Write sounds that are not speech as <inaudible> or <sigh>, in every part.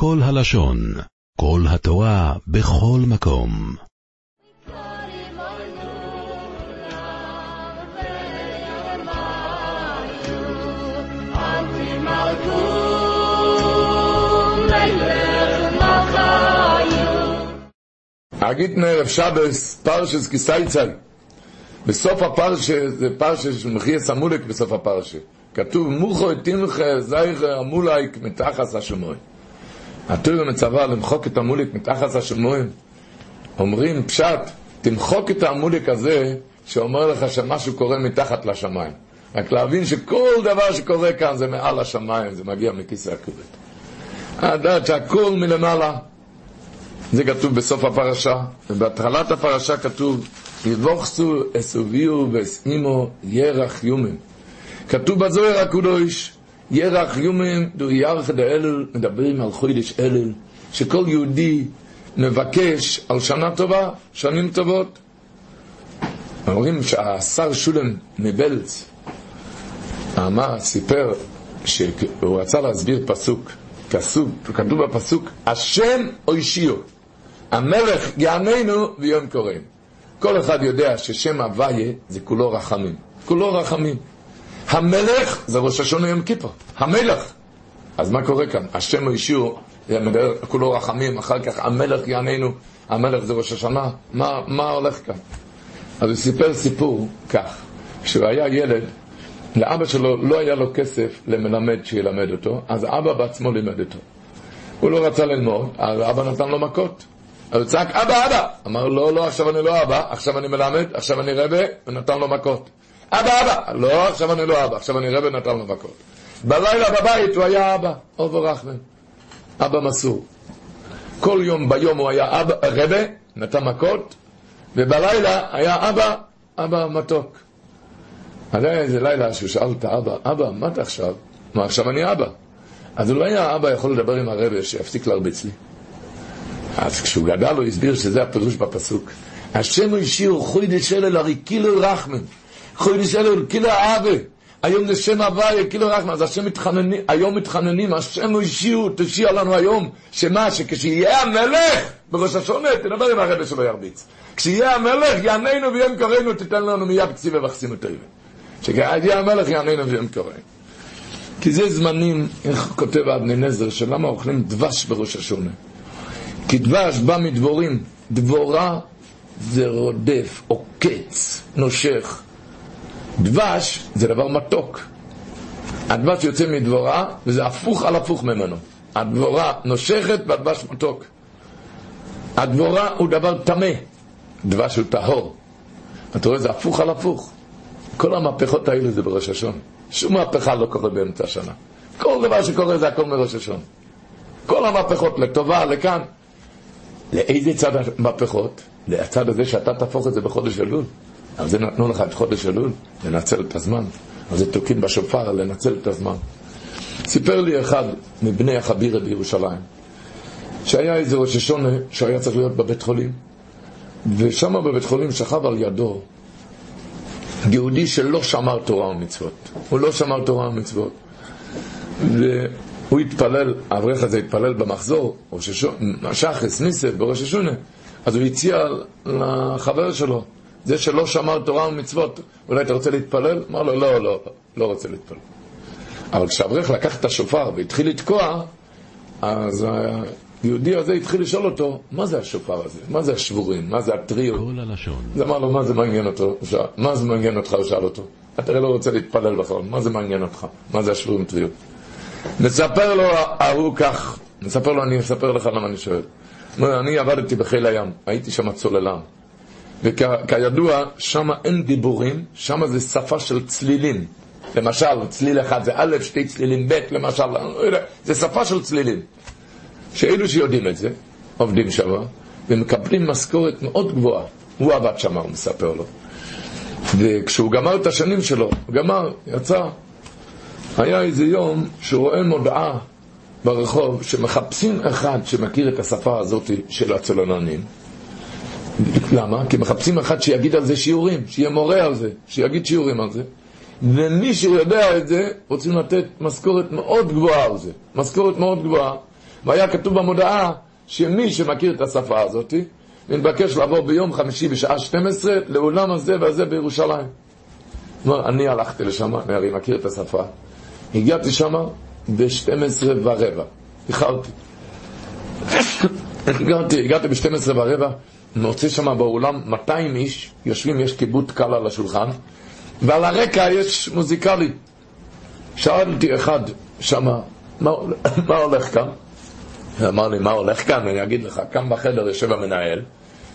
כל הלשון, כל התורה, בכל מקום. אגיד מערב שבס, פרשס כסייצאי. בסוף הפרשה, זה פרשה של מחייס המולק בסוף הפרשה. כתוב, מוכו תמחה זייך המולייק מתחס השמוי. התורה מצווה למחוק את המולק מתחס השמוי. אומרים, פשט, תמחוק את המולק הזה, שאומר לך שמשהו קורה מתחת לשמיים. רק להבין שכל דבר שקורה כאן זה מעל השמיים, זה מגיע מכיסא הכובד. לדעת שהכל מלמעלה. זה כתוב בסוף הפרשה, ובהתחלת הפרשה כתוב, יבוכסו אסוביו ואסנימו ירח יומים. כתוב בזוהר הקדוש, ירח יומים דו ירח דאלל, מדברים על חוידש אלל, שכל יהודי מבקש על שנה טובה, שנים טובות. אומרים שהשר שולם מבלץ, אמר, סיפר, שהוא רצה להסביר פסוק, כתוב, כתוב בפסוק, השם אוישיו, המלך יעננו ויום קוראים. כל אחד יודע ששם הוויה זה כולו רחמים. כולו רחמים. המלך זה ראש השונה יום כיפור. המלך. אז מה קורה כאן? השם אוישיו, כולו רחמים, אחר כך המלך יעננו, המלך זה ראש השנה. מה, מה הולך כאן? אז הוא סיפר סיפור כך, כשהוא היה ילד, לאבא שלו לא היה לו כסף למלמד שילמד אותו, אז אבא בעצמו לימד אותו. הוא לא רצה ללמוד, אז אבא נתן לו מכות. אז הוא צעק, אבא, אבא! אמר, לא, לא, עכשיו אני לא אבא, עכשיו אני מלמד, עכשיו אני רבה, ונתן לו מכות. אבא, אבא! לא, עכשיו אני לא אבא, עכשיו אני רבה, נתן לו מכות. בלילה בבית הוא היה אבא, אובו רחמן. אבא מסור. כל יום ביום הוא היה אבא, רבה, נתן מכות, ובלילה היה אבא, אבא מתוק. אז היה איזה לילה שהוא שאל את האבא, אבא, מה אתה עכשיו? מה, עכשיו אני אבא. אז אולי האבא יכול לדבר עם הרבה שיפסיק להרביץ לי. אז כשהוא גדל הוא הסביר שזה הפירוש בפסוק. השם השאיר חוידש אלל הרי קילו רחמן. חוידש אלל קילו אהבה. היום זה שם הוויה, קילו רחמן. אז השם מתחננים, היום מתחננים, השם השאיר, תשאיר לנו היום, שמה, שכשיהיה המלך בראש השונה, תדבר עם הרבה שלא ירביץ. כשיהיה המלך, יעננו ויום קראנו, תיתן לנו מיד קציבה וחסינו טובה. שכשיהיה המלך, יעננו ויום קראנו. כי זה זמנים, איך כותב אבני נזר, שלמה אוכלים דבש בראש השונה. כי דבש בא מדבורים, דבורה זה רודף, עוקץ, נושך. דבש זה דבר מתוק. הדבש יוצא מדבורה, וזה הפוך על הפוך ממנו. הדבורה נושכת והדבש מתוק. הדבורה הוא דבר טמא, דבש הוא טהור. אתה רואה, זה הפוך על הפוך. כל המהפכות האלה זה בראש השון. שום מהפכה לא קורה באמצע השנה. כל דבר שקורה זה הכל מראש השון. כל המהפכות, לטובה, לכאן. לאיזה צד המהפכות? לצד הזה שאתה תהפוך את זה בחודש אלול. על זה נתנו לך את חודש אלול, לנצל את הזמן. על זה תוקעים בשופר, לנצל את הזמן. סיפר לי אחד מבני החבירה בירושלים, שהיה איזה ראש השונה שהיה צריך להיות בבית חולים, ושם בבית חולים שכב על ידו יהודי שלא שמר תורה ומצוות. הוא לא שמר תורה ומצוות. והוא התפלל, האברך הזה התפלל במחזור, שחס, ניסף, בראש השונה. אז הוא הציע לחבר שלו, זה שלא שמר תורה ומצוות, אולי אתה רוצה להתפלל? אמר לו, לא, לא, לא רוצה להתפלל. אבל כשאברך לקח את השופר והתחיל לתקוע, אז היהודי הזה התחיל לשאול אותו, מה זה השופר הזה? מה זה השבורים? מה זה הטריו? כל הלשון. אז אמר לו, מה זה מעניין אותו? מה זה מעניין אותך? הוא שאל אותו. אתה הרי לא רוצה להתפלל בכלל, מה זה מעניין אותך? מה זה השבורים טריו? מספר לו ההוא כך, מספר לו, אני אספר לך למה אני שואל. אני עבדתי בחיל הים, הייתי שם צוללן. וכידוע, שם אין דיבורים, שם זה שפה של צלילים. למשל, צליל אחד זה א', שתי צלילים ב', למשל, לא זה שפה של צלילים. שאלו שיודעים את זה, עובדים שם, ומקבלים משכורת מאוד גבוהה. הוא עבד שם, הוא מספר לו. וכשהוא גמר את השנים שלו, הוא גמר, יצא, היה איזה יום שהוא רואה מודעה ברחוב שמחפשים אחד שמכיר את השפה הזאת של הצוללנים. למה? כי מחפשים אחד שיגיד על זה שיעורים, שיהיה מורה על זה, שיגיד שיעורים על זה. ומי שיודע את זה, רוצים לתת משכורת מאוד גבוהה על זה. משכורת מאוד גבוהה. והיה כתוב במודעה שמי שמכיר את השפה הזאת, מתבקש לעבור ביום חמישי בשעה 12 לאולם הזה והזה בירושלים. אומר, אני הלכתי לשם, אני הרי מכיר את השפה. הגעתי שם ב-12 ורבע, איחרתי. <coughs> הגעתי, הגעתי ב-12 ורבע, מוצא שם באולם 200 איש, יושבים, יש כיבוד קל על השולחן, ועל הרקע יש מוזיקלי. שאלתי אחד שמה, מה, מה הולך כאן? אמר לי, מה הולך כאן? אני אגיד לך, כאן בחדר יושב המנהל,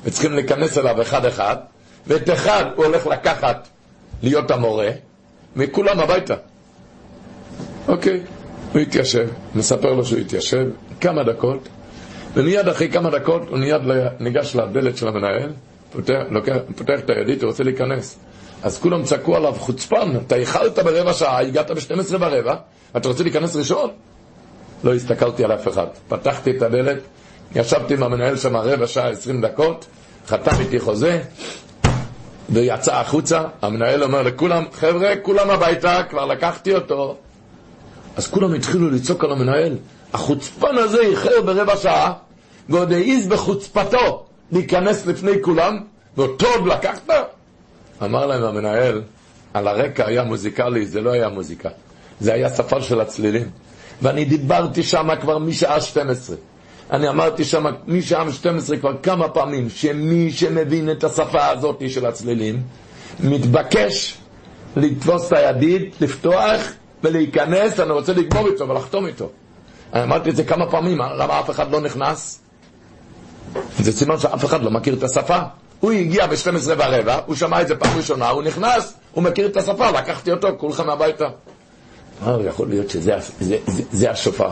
וצריכים להיכנס אליו אחד-אחד, ואת אחד הוא הולך לקחת להיות המורה, מכולם הביתה. אוקיי, הוא התיישב, מספר לו שהוא התיישב, כמה דקות, ומיד אחרי כמה דקות הוא מיד ניגש לדלת של המנהל, פותח, לוקח, פותח את הידית, הוא רוצה להיכנס. אז כולם צעקו עליו, חוצפן, אתה איחרת ברבע שעה, הגעת ב-12 ורבע, אתה רוצה להיכנס ראשון? לא הסתכלתי על אף אחד. פתחתי את הדלת, ישבתי עם המנהל שם רבע שעה, עשרים דקות, חתם איתי חוזה, ויצא החוצה, המנהל אומר לכולם, חבר'ה, כולם הביתה, כבר לקחתי אותו. אז כולם התחילו לצעוק על המנהל, החוצפן הזה איחר ברבע שעה, ועוד העז בחוצפתו להיכנס לפני כולם, ואותו עוד לקחת? אמר להם המנהל, על הרקע היה מוזיקלי, זה לא היה מוזיקה, זה היה שפה של הצלילים. ואני דיברתי שם כבר משעה 12. אני אמרתי שם משעה 12 כבר כמה פעמים, שמי שמבין את השפה הזאת של הצלילים, מתבקש לתפוס את הידית, לפתוח ולהיכנס, אני רוצה לגמור איתו ולחתום איתו. אני אמרתי את זה כמה פעמים, למה אף אחד לא נכנס? זה סימן שאף אחד לא מכיר את השפה. הוא הגיע ב-12 ורבע, הוא שמע את זה פעם ראשונה, הוא נכנס, הוא מכיר את השפה, לקחתי אותו, כולכם הביתה. אה, יכול להיות שזה זה, זה, זה השופר.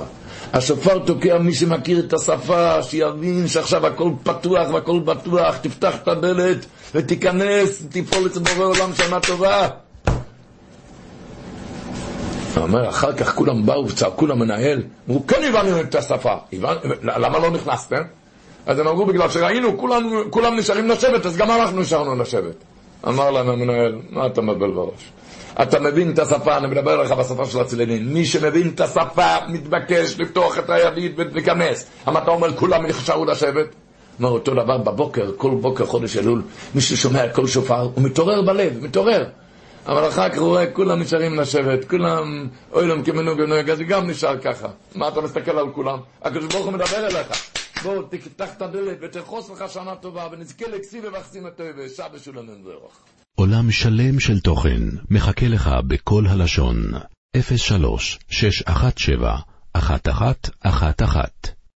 השופר תוקע מי שמכיר את השפה, שיבין שעכשיו הכל פתוח והכל בטוח, תפתח את הדלת ותיכנס, תיפול אצל בורא עולם שנה טובה. הוא אומר, אחר כך כולם באו וצעקו למנהל, אמרו, כן הבנו את השפה, למה לא נכנסתם? אז הם אמרו, בגלל שראינו, כולם, כולם נשארים לשבת, אז גם אנחנו נשארנו לשבת. אמר להם המנהל, מה אתה מבלבל בראש? אתה מבין את השפה, אני מדבר לך בשפה של הצללים. מי שמבין את השפה מתבקש לפתוח את הידית ולהיכנס. אבל אתה אומר, כולם נשארו לשבת? אומר אותו דבר בבוקר, כל בוקר חודש אלול, מי ששומע כל שופר, הוא מתעורר בלב, מתעורר. אבל אחר כך הוא רואה, כולם נשארים לשבת, כולם, אוי להם כמנוג ונוהג, אז גם נשאר ככה. מה אתה מסתכל על כולם? הקדוש ברוך הוא מדבר אליך. בוא, תפתח את הדלת ותחוס לך שנה טובה, ונזכה לכסיב ובחסים הטוב, ושבא שולם מברך. עולם שלם של תוכן מחכה לך בכל הלשון, 03 617 1111